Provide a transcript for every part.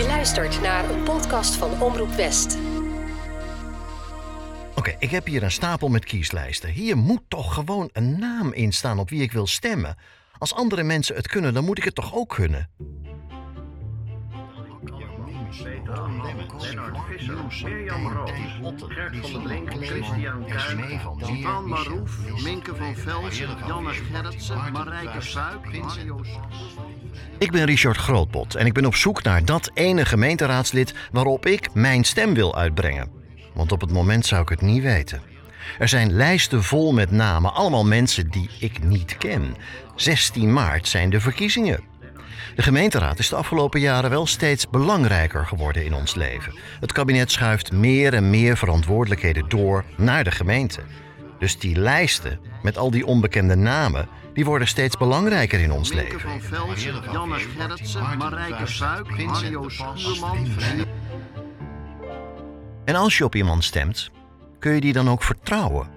Je luistert naar een podcast van Omroep West. Oké, ik heb hier een stapel met kieslijsten. Hier moet toch gewoon een naam in staan op wie ik wil stemmen. Als andere mensen het kunnen, dan moet ik het toch ook kunnen? Lennart Visser, Mirjam Roos, Gert van der Brink, Christian Kuijp, Stan Maroef, Minke van Velsen, Janne Gerritsen, Marijke Fuik, Mario Ik ben Richard Grootbot en ik ben op zoek naar dat ene gemeenteraadslid waarop ik mijn stem wil uitbrengen. Want op het moment zou ik het niet weten. Er zijn lijsten vol met namen, allemaal mensen die ik niet ken. 16 maart zijn de verkiezingen. De gemeenteraad is de afgelopen jaren wel steeds belangrijker geworden in ons leven. Het kabinet schuift meer en meer verantwoordelijkheden door naar de gemeente. Dus die lijsten met al die onbekende namen, die worden steeds belangrijker in ons leven. van Velsen, Janne Gerritsen, Marijke Fuik, Mario Schuurman, En als je op iemand stemt, kun je die dan ook vertrouwen?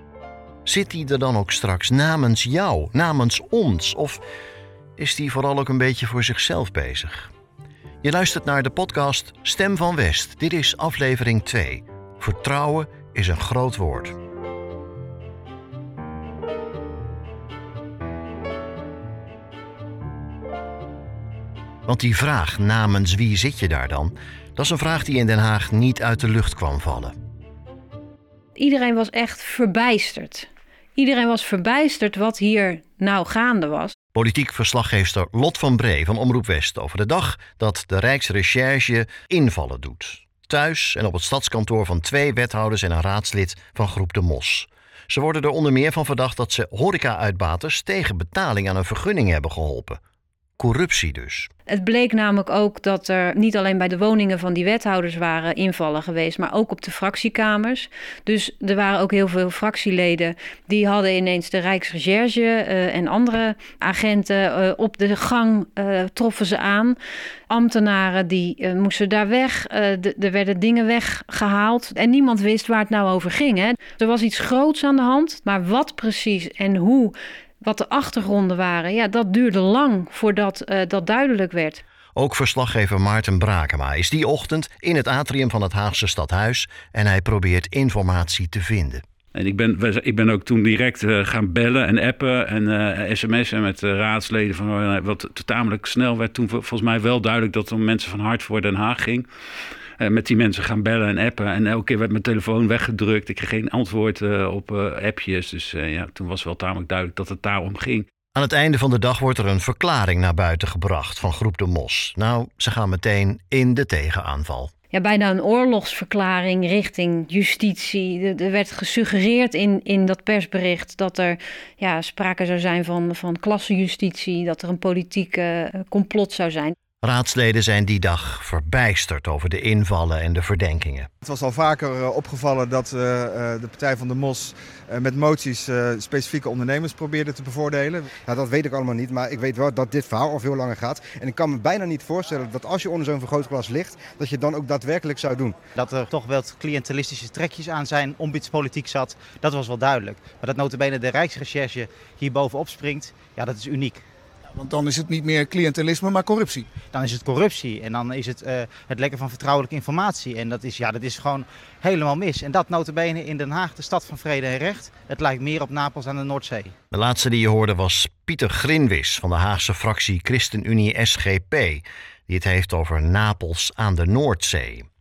Zit die er dan ook straks namens jou, namens ons? Of is die vooral ook een beetje voor zichzelf bezig? Je luistert naar de podcast Stem van West. Dit is aflevering 2. Vertrouwen is een groot woord. Want die vraag namens wie zit je daar dan? Dat is een vraag die in Den Haag niet uit de lucht kwam vallen. Iedereen was echt verbijsterd. Iedereen was verbijsterd wat hier nou gaande was. Politiek verslaggeefster Lot van Bree van Omroep West over de dag dat de Rijksrecherche invallen doet. Thuis en op het stadskantoor van twee wethouders en een raadslid van Groep de Mos. Ze worden er onder meer van verdacht dat ze horeca-uitbaters tegen betaling aan een vergunning hebben geholpen. Corruptie dus. Het bleek namelijk ook dat er niet alleen bij de woningen van die wethouders waren invallen geweest, maar ook op de fractiekamers. Dus er waren ook heel veel fractieleden die hadden ineens de Rijksrecherche eh, en andere agenten eh, op de gang eh, troffen ze aan. Ambtenaren die moesten daar weg. Er werden dingen weggehaald en niemand wist waar het nou over ging. Hè. Er was iets groots aan de hand, maar wat precies en hoe wat de achtergronden waren, ja, dat duurde lang voordat eh, dat duidelijk werd. Ook verslaggever Maarten Brakema is die ochtend in het atrium van het Haagse stadhuis en hij probeert informatie te vinden. En ik ben, ik ben ook toen direct eh, gaan bellen en appen en eh, sms'en met raadsleden. Van, wat tamelijk snel werd toen vol- volgens mij wel duidelijk dat er mensen van hart voor Den Haag ging. Eh, met die mensen gaan bellen en appen. En elke keer werd mijn telefoon weggedrukt. Ik kreeg geen antwoord eh, op eh, appjes. Dus eh, ja, toen was wel tamelijk duidelijk dat het daarom ging. Aan het einde van de dag wordt er een verklaring naar buiten gebracht van Groep de Mos. Nou, ze gaan meteen in de tegenaanval. Ja, bijna een oorlogsverklaring richting justitie. Er- Er werd gesuggereerd in, in dat persbericht dat er ja, sprake zou zijn van, van klassenjustitie, dat er een politieke eh, complot zou zijn. Raadsleden zijn die dag verbijsterd over de invallen en de verdenkingen. Het was al vaker eh, opgevallen dat eh, eh, de Partij van de Mos eh, met moties eh, specifieke ondernemers probeerde te bevoordelen. Nou, dat weet ik allemaal niet, maar ik weet wel dat dit verhaal al veel langer gaat. En ik kan me bijna niet voorstellen dat als je onder zo'n vergrootglas ligt, dat je dan ook daadwerkelijk zou doen. Dat er toch wel cliëntelistische trekjes aan zijn, ambitspolitiek zat, dat was wel duidelijk. Maar dat notabene de Rijksrecherche hier bovenop springt, ja, dat is uniek. Want dan is het niet meer cliëntelisme, maar corruptie. Dan is het corruptie en dan is het eh, het lekken van vertrouwelijke informatie. En dat is, ja, dat is gewoon helemaal mis. En dat notabene in Den Haag, de stad van vrede en recht. Het lijkt meer op Napels aan de Noordzee. De laatste die je hoorde was Pieter Grinwis van de Haagse fractie ChristenUnie SGP, die het heeft over Napels aan de Noordzee.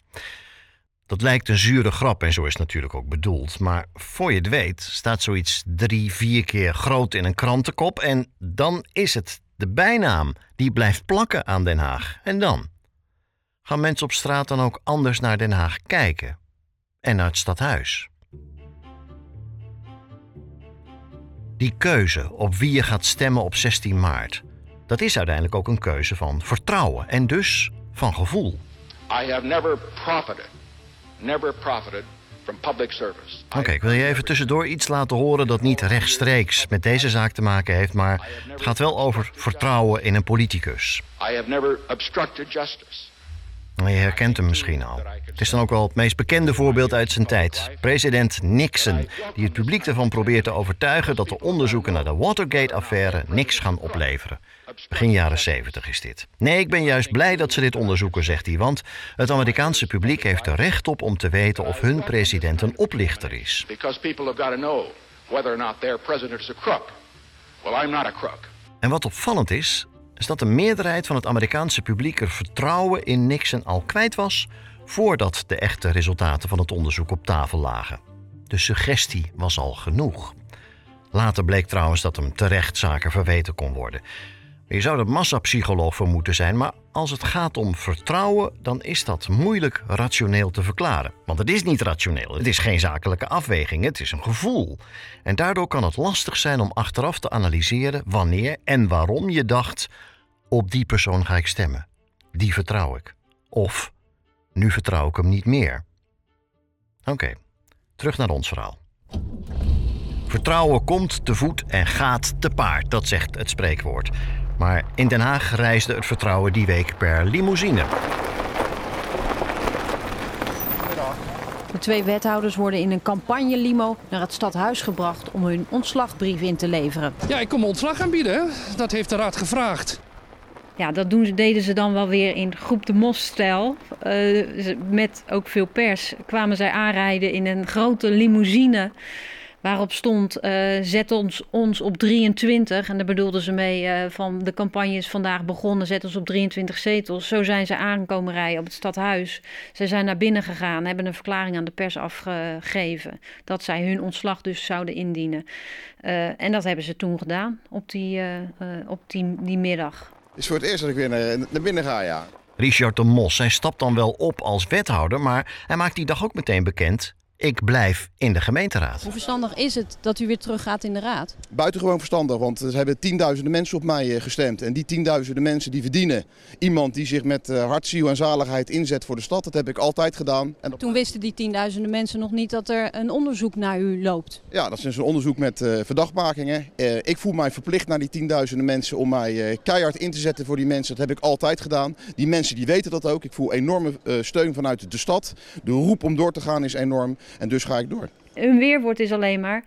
Dat lijkt een zure grap en zo is het natuurlijk ook bedoeld. Maar voor je het weet staat zoiets drie, vier keer groot in een krantenkop en dan is het de bijnaam die blijft plakken aan Den Haag. En dan? Gaan mensen op straat dan ook anders naar Den Haag kijken? En naar het stadhuis? Die keuze op wie je gaat stemmen op 16 maart, dat is uiteindelijk ook een keuze van vertrouwen en dus van gevoel. I have never profited, never profited from public service. Oké, ik wil je even tussendoor iets laten horen dat niet rechtstreeks met deze zaak te maken heeft, maar het gaat wel over vertrouwen in een politicus. I have never obstructed justice. Je herkent hem misschien al. Het is dan ook wel het meest bekende voorbeeld uit zijn tijd. President Nixon, die het publiek ervan probeert te overtuigen dat de onderzoeken naar de Watergate-affaire niks gaan opleveren. Begin jaren 70 is dit. Nee, ik ben juist blij dat ze dit onderzoeken, zegt hij, want het Amerikaanse publiek heeft er recht op om te weten of hun president een oplichter is. En wat opvallend is, is dat de meerderheid van het Amerikaanse publiek er vertrouwen in Nixon al kwijt was voordat de echte resultaten van het onderzoek op tafel lagen. De suggestie was al genoeg. Later bleek trouwens dat hem terecht zaken verweten kon worden. Je zou er massapsycholoog voor moeten zijn, maar als het gaat om vertrouwen, dan is dat moeilijk rationeel te verklaren. Want het is niet rationeel, het is geen zakelijke afweging, het is een gevoel. En daardoor kan het lastig zijn om achteraf te analyseren wanneer en waarom je dacht: op die persoon ga ik stemmen. Die vertrouw ik. Of nu vertrouw ik hem niet meer. Oké, terug naar ons verhaal. Vertrouwen komt te voet en gaat te paard, dat zegt het spreekwoord. Maar in Den Haag reisde het vertrouwen die week per limousine. De twee wethouders worden in een campagne-limo naar het stadhuis gebracht om hun ontslagbrief in te leveren. Ja, ik kom ontslag aanbieden. Dat heeft de raad gevraagd. Ja, dat doen, ze- deden ze dan wel weer in groep de Mos-stijl. Eh, met ook veel pers kwamen zij aanrijden in een grote limousine. Waarop stond, eh, zet ons, ons op 23. En daar bedoelden ze mee eh, van de campagne is vandaag begonnen, zet ons op 23 zetels. Zo zijn ze aangekomen rijden op het stadhuis. Ze zijn naar binnen gegaan, hebben een verklaring aan de pers afgegeven. Dat zij hun ontslag dus zouden indienen. Eh, en dat hebben ze toen gedaan op die, op die, die middag. Het is voor het eerst dat ik weer naar, naar binnen ga, ja. Richard de Mos, hij stapt dan wel op als wethouder, maar hij maakt die dag ook meteen bekend: ik blijf in de gemeenteraad. Hoe verstandig is het dat u weer teruggaat in de raad? Buitengewoon verstandig, want er hebben tienduizenden mensen op mij eh, gestemd. En die tienduizenden mensen die verdienen iemand die zich met eh, hart, ziel en zaligheid inzet voor de stad. Dat heb ik altijd gedaan. En Toen wisten die tienduizenden mensen nog niet dat er een onderzoek naar u loopt. ja, dat is dus een onderzoek met eh, verdachtmakingen. Eh, ik voel mij verplicht naar die tienduizenden mensen om mij eh, keihard in te zetten voor die mensen. Dat heb ik altijd gedaan. Die mensen die weten dat ook. Ik voel enorme eh, steun vanuit de stad. De roep om door te gaan is enorm. En dus ga ik door. Hun weerwoord is alleen maar: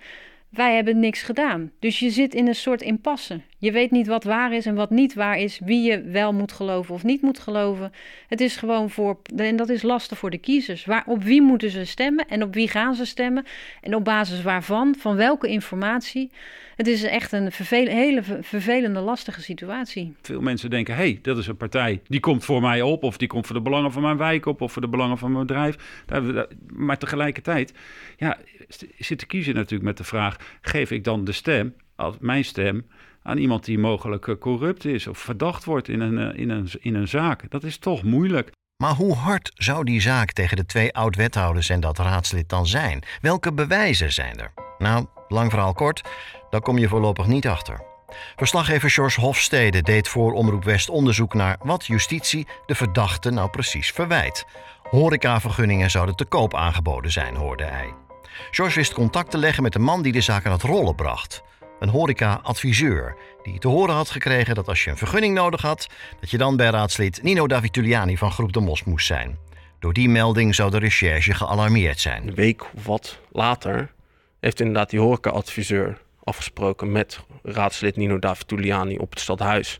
wij hebben niks gedaan. Dus je zit in een soort impasse. Je weet niet wat waar is en wat niet waar is, wie je wel moet geloven of niet moet geloven. Het is gewoon voor, en dat is lastig voor de kiezers. Waar, op wie moeten ze stemmen en op wie gaan ze stemmen? En op basis waarvan, van welke informatie? Het is echt een vervel, hele ver- vervelende, lastige situatie. Veel mensen denken, hé, hey, dat is een partij die komt voor mij op... of die komt voor de belangen van mijn wijk op... of voor de belangen van mijn bedrijf. Maar tegelijkertijd ja, zit de kiezer natuurlijk met de vraag... geef ik dan de stem, als mijn stem... aan iemand die mogelijk eh, corrupt is... of verdacht wordt in een, eh, in een, in een zaak? Dat is toch moeilijk. Maar hoe hard zou die zaak tegen de twee oud-wethouders en dat raadslid dan zijn? Welke bewijzen zijn er? Nou, lang verhaal kort, daar kom je voorlopig niet achter. Verslaggever George Hofstede deed voor Omroep West onderzoek naar wat justitie de verdachte nou precies verwijt. Horecavergunningen zouden te koop aangeboden zijn, hoorde hij. George wist contact te leggen met de man die de zaak aan het rollen bracht. Een horeca-adviseur die te horen had gekregen dat als je een vergunning nodig had, dat je dan bij raadslid Nino Davituliani van Groep de Mos moest zijn. Door die melding zou de recherche gealarmeerd zijn. Een week of wat later heeft inderdaad die horeca-adviseur afgesproken met raadslid Nino Davituliani op het stadhuis.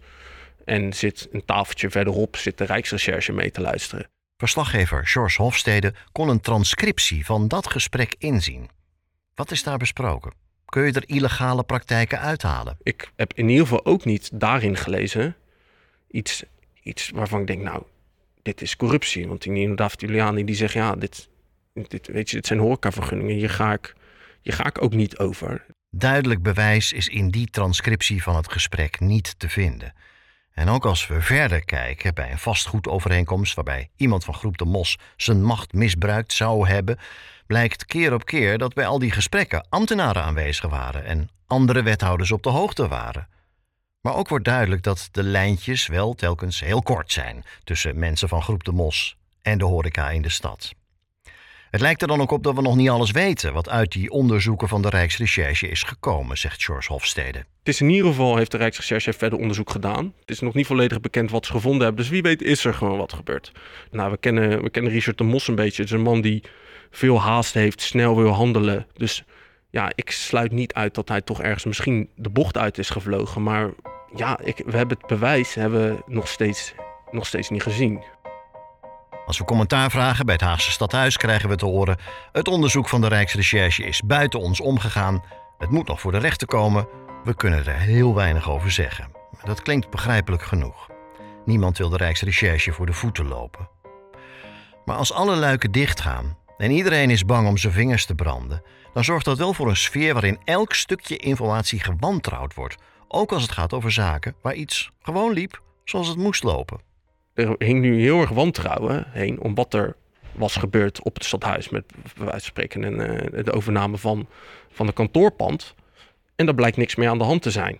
En zit een tafeltje verderop zit de Rijksrecherche mee te luisteren. Verslaggever George Hofstede kon een transcriptie van dat gesprek inzien. Wat is daar besproken? Kun je er illegale praktijken uithalen? Ik heb in ieder geval ook niet daarin gelezen iets, iets waarvan ik denk, nou, dit is corruptie. Want die Nino Davituliani die zegt, ja, dit, dit, weet je, dit zijn horecavergunningen. Hier ga, ik, hier ga ik ook niet over. Duidelijk bewijs is in die transcriptie van het gesprek niet te vinden. En ook als we verder kijken bij een vastgoedovereenkomst waarbij iemand van Groep de Mos zijn macht misbruikt zou hebben, blijkt keer op keer dat bij al die gesprekken ambtenaren aanwezig waren en andere wethouders op de hoogte waren. Maar ook wordt duidelijk dat de lijntjes wel telkens heel kort zijn tussen mensen van Groep de Mos en de horeca in de stad. Het lijkt er dan ook op dat we nog niet alles weten wat uit die onderzoeken van de Rijksrecherche is gekomen, zegt George Hofstede. Het is in ieder geval, heeft de Rijksrecherche verder onderzoek gedaan. Het is nog niet volledig bekend wat ze gevonden hebben, dus wie weet is er gewoon wat gebeurd. Nou, we kennen, we kennen Richard de Mos een beetje. Het is een man die veel haast heeft, snel wil handelen. Dus ja, ik sluit niet uit dat hij toch ergens misschien de bocht uit is gevlogen. Maar ja, ik, we hebben het bewijs hebben nog steeds, nog steeds niet gezien. Als we commentaar vragen bij het Haagse stadhuis krijgen we te horen... het onderzoek van de Rijksrecherche is buiten ons omgegaan. Het moet nog voor de rechter komen. We kunnen er heel weinig over zeggen. Dat klinkt begrijpelijk genoeg. Niemand wil de Rijksrecherche voor de voeten lopen. Maar als alle luiken dichtgaan en iedereen is bang om zijn vingers te branden... dan zorgt dat wel voor een sfeer waarin elk stukje informatie gewantrouwd wordt. Ook als het gaat over zaken waar iets gewoon liep zoals het moest lopen er hing nu heel erg wantrouwen heen om wat er was gebeurd op het stadhuis. Met bij wijze van spreken en, uh, de overname van, van de kantoorpand. En daar blijkt niks meer aan de hand te zijn.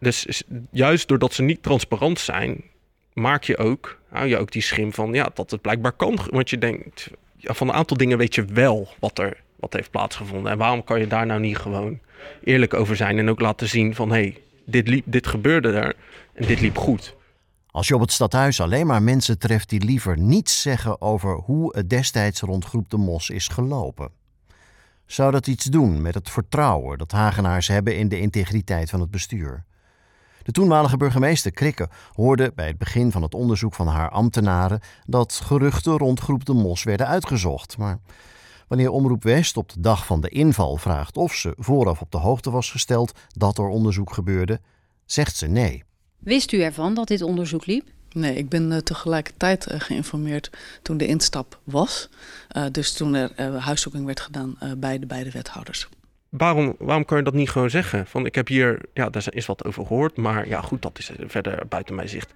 Dus juist doordat ze niet transparant zijn, maak je ook, hou je ook die schim van ja, dat het blijkbaar kan. Want je denkt, van een aantal dingen weet je wel wat er wat heeft plaatsgevonden. En waarom kan je daar nou niet gewoon eerlijk over zijn en ook laten zien van hé, hey, dit, liep, dit gebeurde er en dit liep goed. Als je op het stadhuis alleen maar mensen treft die liever niets zeggen over hoe het destijds rond Groep de Mos is gelopen. Zou dat iets doen met het vertrouwen dat Hagenaars hebben in de integriteit van het bestuur? De toenmalige burgemeester Krikke hoorde bij het begin van het onderzoek van haar ambtenaren dat geruchten rond Groep de Mos werden uitgezocht. Maar wanneer Omroep West op de dag van de inval vraagt of ze vooraf op de hoogte was gesteld dat er onderzoek gebeurde, zegt ze nee. Wist u ervan dat dit onderzoek liep? Nee, ik ben uh, tegelijkertijd uh, geïnformeerd toen de instap was. Uh, dus toen er huiszoeking werd gedaan bij de beide wethouders. Waarom, waarom kan je dat niet gewoon zeggen? Van ik heb hier, ja, daar is wat over gehoord, maar ja, goed, dat is verder buiten mijn zicht,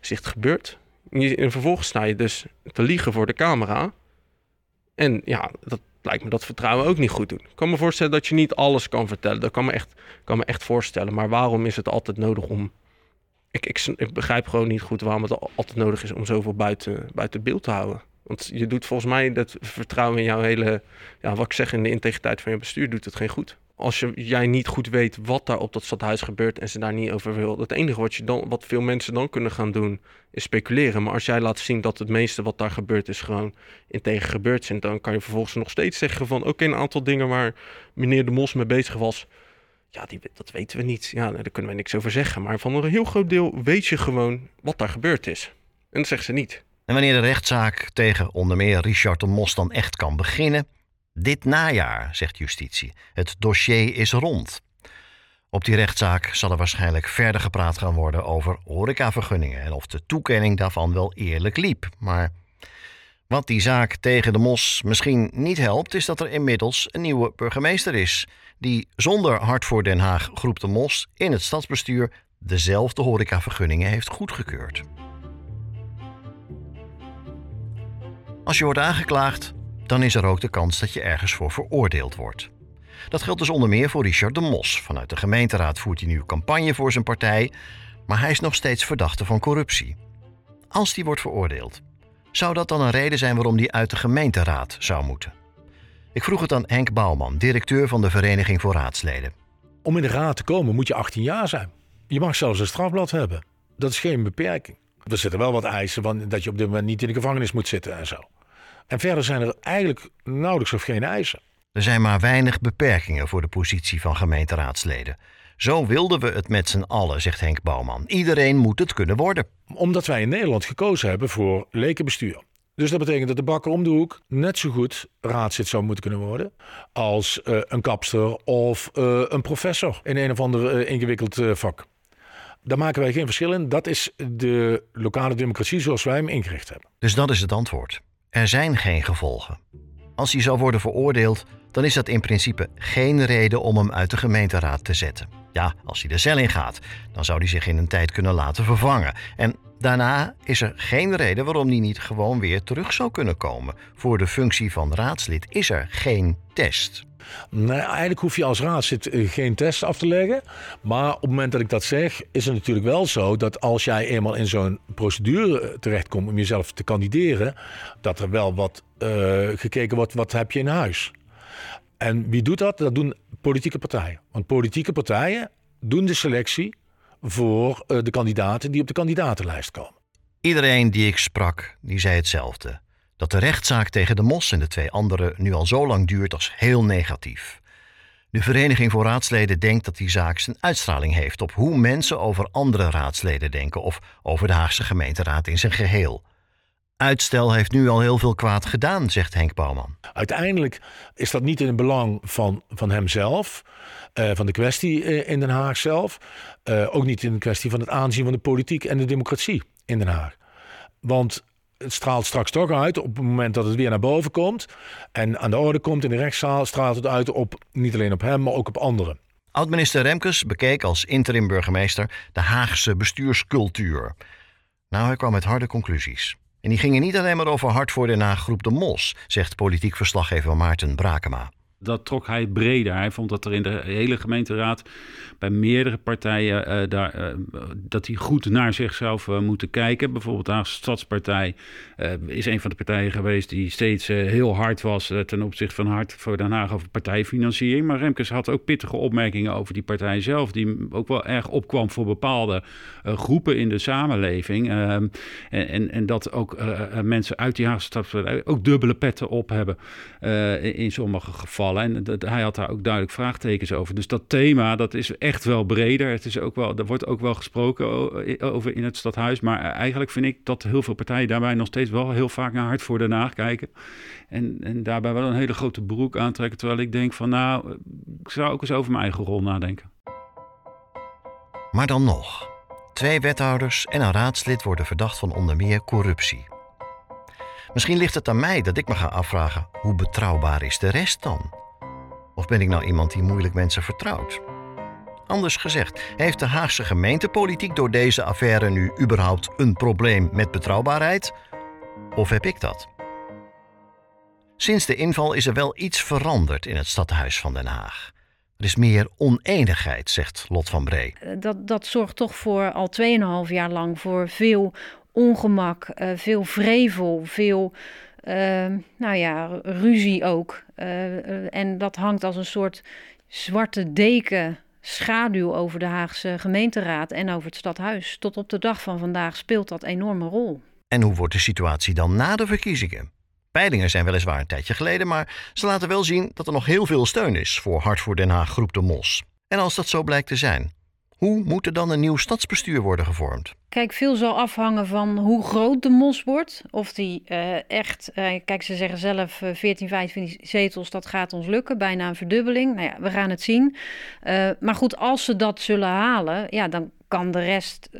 zicht gebeurd. En vervolgens sta je dus te liegen voor de camera. En ja, dat lijkt me dat vertrouwen ook niet goed doen. Ik kan me voorstellen dat je niet alles kan vertellen. Dat kan me echt, kan me echt voorstellen. Maar waarom is het altijd nodig om ik, ik, ik, begrijp gewoon niet goed waarom het altijd nodig is om zoveel buiten, buiten beeld te houden. Want je doet volgens mij dat vertrouwen in jouw hele, ja, wat ik zeg, in de integriteit van je bestuur, doet het geen goed. Als je, jij niet goed weet wat daar op dat stadhuis gebeurt en ze daar niet over wil. Het enige wat, je dan, wat veel mensen dan kunnen gaan doen, is speculeren. Maar als jij laat zien dat het meeste wat daar gebeurt is gewoon integer gebeurd zijn, dan kan je vervolgens nog steeds zeggen van oké, een aantal dingen waar meneer De Mos mee bezig was, ja, die, dat weten we niet. Ja, daar kunnen we niks over zeggen. Maar van een heel groot deel weet je gewoon wat daar gebeurd is. En dat zeggen ze niet. En wanneer de rechtszaak tegen onder meer Richard de Mos dan echt kan beginnen? Dit najaar, zegt justitie. Het dossier is rond. Op die rechtszaak zal er waarschijnlijk verder gepraat gaan worden over horecavergunningen en of de toekenning daarvan wel eerlijk liep. Maar wat die zaak tegen de Mos misschien niet helpt, is dat er inmiddels een nieuwe burgemeester is die zonder Hart voor Den Haag Groep de Mos in het stadsbestuur dezelfde horecavergunningen heeft goedgekeurd. Als je wordt aangeklaagd, dan is er ook de kans dat je ergens voor veroordeeld wordt. Dat geldt dus onder meer voor Richard de Mos. Vanuit de gemeenteraad voert hij nu campagne voor zijn partij, maar hij is nog steeds verdachte van corruptie. Als die wordt veroordeeld, zou dat dan een reden zijn waarom hij uit de gemeenteraad zou moeten? Ik vroeg het aan Henk Bouwman, directeur van de Vereniging voor Raadsleden. Om in de raad te komen moet je 18 jaar zijn. Je mag zelfs een strafblad hebben. Dat is geen beperking. Er zitten wel wat eisen van dat je op dit moment niet in de gevangenis moet zitten en zo. En verder zijn er eigenlijk nauwelijks of geen eisen. Er zijn maar weinig beperkingen voor de positie van gemeenteraadsleden. Zo wilden we het met z'n allen, zegt Henk Bouwman. Iedereen moet het kunnen worden. Omdat wij in Nederland gekozen hebben voor lekenbestuur. Dus dat betekent dat de bakker om de hoek net zo goed raadslid zou moeten kunnen worden als uh, een kapster of uh, een professor in een of ander uh, ingewikkeld vak. Daar maken wij geen verschil in. Dat is de lokale democratie zoals wij hem ingericht hebben. Dus dat is het antwoord. Er zijn geen gevolgen. Als hij zou worden veroordeeld, dan is dat in principe geen reden om hem uit de gemeenteraad te zetten. Ja, als hij de cel in gaat, dan zou hij zich in een tijd kunnen laten vervangen. En Daarna is er geen reden waarom die niet gewoon weer terug zou kunnen komen. Voor de functie van raadslid is er geen test. Nee, eigenlijk hoef je als raadslid eh, geen test af te leggen. Maar op het moment dat ik dat zeg, is het natuurlijk wel zo dat als jij eenmaal in zo'n procedure eh, terechtkomt om jezelf te kandideren, dat er wel wat uh, gekeken wordt, wat heb je in huis. En wie doet dat? Dat doen politieke partijen. Want politieke partijen doen de selectie voor de kandidaten die op de kandidatenlijst komen. Iedereen die ik sprak, die zei hetzelfde dat de rechtszaak tegen de Mos en de twee anderen nu al zo lang duurt als heel negatief. De Vereniging voor Raadsleden denkt dat die zaak zijn uitstraling heeft op hoe mensen over andere raadsleden denken of over de Haagse gemeenteraad in zijn geheel. Uitstel heeft nu al heel veel kwaad gedaan, zegt Henk Bouwman. Uiteindelijk is dat niet in het belang van, van hemzelf, uh, van de kwestie uh, in Den Haag zelf. Uh, ook niet in de kwestie van het aanzien van de politiek en de democratie in Den Haag. Want het straalt straks toch uit op het moment dat het weer naar boven komt. En aan de orde komt in de rechtszaal, straalt het uit op niet alleen op hem, maar ook op anderen. Oud-minister Remkes bekeek als interim-burgemeester de Haagse bestuurscultuur. Nou, hij kwam met harde conclusies. En die gingen niet alleen maar over hard voor Den Haag groep De Mos, zegt politiek verslaggever Maarten Brakema dat trok hij breder. Hij vond dat er in de hele gemeenteraad bij meerdere partijen uh, daar, uh, dat die goed naar zichzelf uh, moeten kijken. Bijvoorbeeld de Stadspartij is een van de partijen geweest die steeds heel hard was ten opzichte van hard voor Den Haag over partijfinanciering. Maar Remkes had ook pittige opmerkingen over die partij zelf, die ook wel erg opkwam voor bepaalde groepen in de samenleving. Ehm, en, en, en, dat ook mensen uit die Haagse Stadspartij ook dubbele petten op hebben in sommige gevallen. En hij had daar ook duidelijk vraagtekens over. Dus dat thema, dat is echt wel breder. Het is ook wel, er wordt ook wel gesproken over in het stadhuis. Maar eigenlijk vind ik dat heel veel partijen daarbij nog steeds wel heel vaak naar hard voor Den Haag kijken. En, en daarbij wel een hele grote broek aantrekken. Terwijl ik denk van nou, ik zou ook eens over mijn eigen rol nadenken. Maar dan nog. Twee wethouders en een raadslid worden verdacht van onder meer corruptie. Misschien ligt het aan mij dat ik me ga afvragen: hoe betrouwbaar is de rest dan? Of ben ik nou iemand die moeilijk mensen vertrouwt? Anders gezegd, heeft de Haagse gemeentepolitiek door deze affaire nu überhaupt een probleem met betrouwbaarheid? Of heb ik dat? Sinds de inval is er wel iets veranderd in het stadhuis van Den Haag. Er is meer oneenigheid, zegt Lot van Bree. Eh, dat, dat zorgt toch voor al 2,5 jaar lang voor veel ongemak, uh, veel vrevel, veel nou ja, ruzie ook. Uh, en dat hangt als een soort zwarte deken schaduw over de Haagse gemeenteraad en over het stadhuis. Tot op de dag van vandaag speelt dat enorme rol. En hoe wordt de situatie dan na de verkiezingen? Peilingen zijn weliswaar een tijdje geleden, maar ze laten wel zien dat er nog heel veel steun is voor Hart voor Den Haag Groep de Mos. En als dat zo blijkt te zijn, hoe moet er dan een nieuw stadsbestuur worden gevormd? Kijk, veel zal afhangen van hoe groot de mos wordt. Of die uh, echt, uh, kijk, ze zeggen zelf uh, 14, 15 zetels, dat gaat ons lukken. Bijna een verdubbeling. Nou ja, we gaan het zien. Maar goed, als ze dat zullen halen, ja, dan kan de rest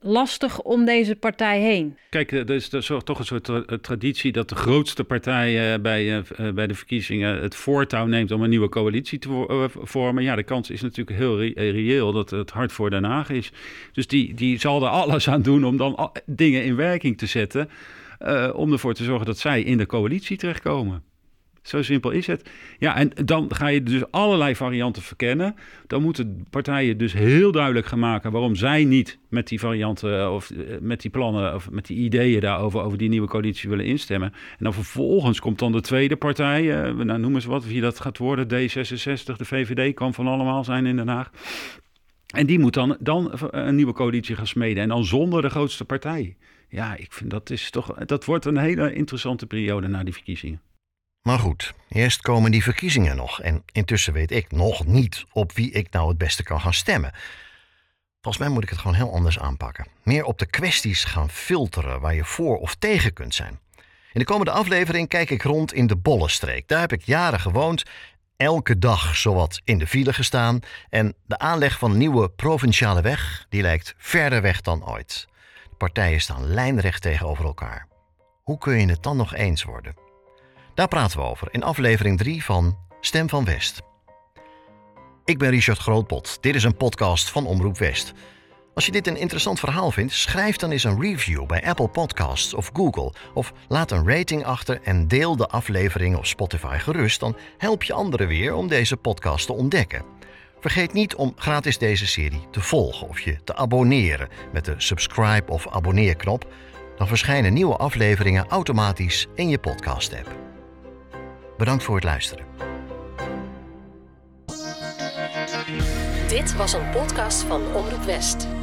lastig om deze partij heen. Kijk, er is toch een soort tra traditie dat de grootste partij bij, bij de verkiezingen het voortouw neemt om een nieuwe coalitie te vormen. Ja, de kans is natuurlijk heel re reëel dat het hard voor Den Haag is. Dus die, die zal er alles aan doen om dan dingen in werking te zetten. om ervoor te zorgen dat zij in de coalitie terechtkomen. Zo simpel is het. Ja, en dan ga je dus allerlei varianten verkennen. Dan moeten partijen dus heel duidelijk gaan maken waarom zij niet met die varianten eh, of eh, met die plannen of met die ideeën daarover over die nieuwe coalitie willen instemmen. En dan vervolgens komt dan de tweede partij, nou noem eens wat, wie dat gaat worden, D66, de VVD, kan van allemaal zijn in Den Haag. En die moet dan, dan een nieuwe coalitie gaan smeden. En dan zonder de grootste partij. Ja, ik vind dat is toch. Dat wordt een hele interessante periode na die verkiezingen. Maar goed, eerst komen die verkiezingen nog. En intussen weet ik nog niet op wie ik nou het beste kan gaan stemmen. Volgens mij moet ik het gewoon heel anders aanpakken. Meer op de kwesties gaan filteren waar je voor of tegen kunt zijn. In de komende aflevering kijk ik rond in de Bollenstreek. Daar heb ik jaren gewoond, elke dag zowat in de file gestaan. En de aanleg van een nieuwe provinciale weg, die lijkt verder weg dan ooit. De partijen staan lijnrecht tegenover elkaar. Hoe kun je het dan nog eens worden? Daar praten we over in aflevering 3 van Stem van West. Ik ben Richard Grootbot. Dit is een podcast van Omroep West. Als je dit een interessant verhaal vindt, schrijf dan eens een review bij Apple Podcasts of Google. Of laat een rating achter en deel de aflevering op Spotify gerust. Dan help je anderen weer om deze podcast te ontdekken. Vergeet niet om gratis deze serie te volgen of je te abonneren met de subscribe of abonneerknop. Dan verschijnen nieuwe afleveringen automatisch in je podcast-app. Bedankt voor het luisteren. Dit was een podcast van Omroep West.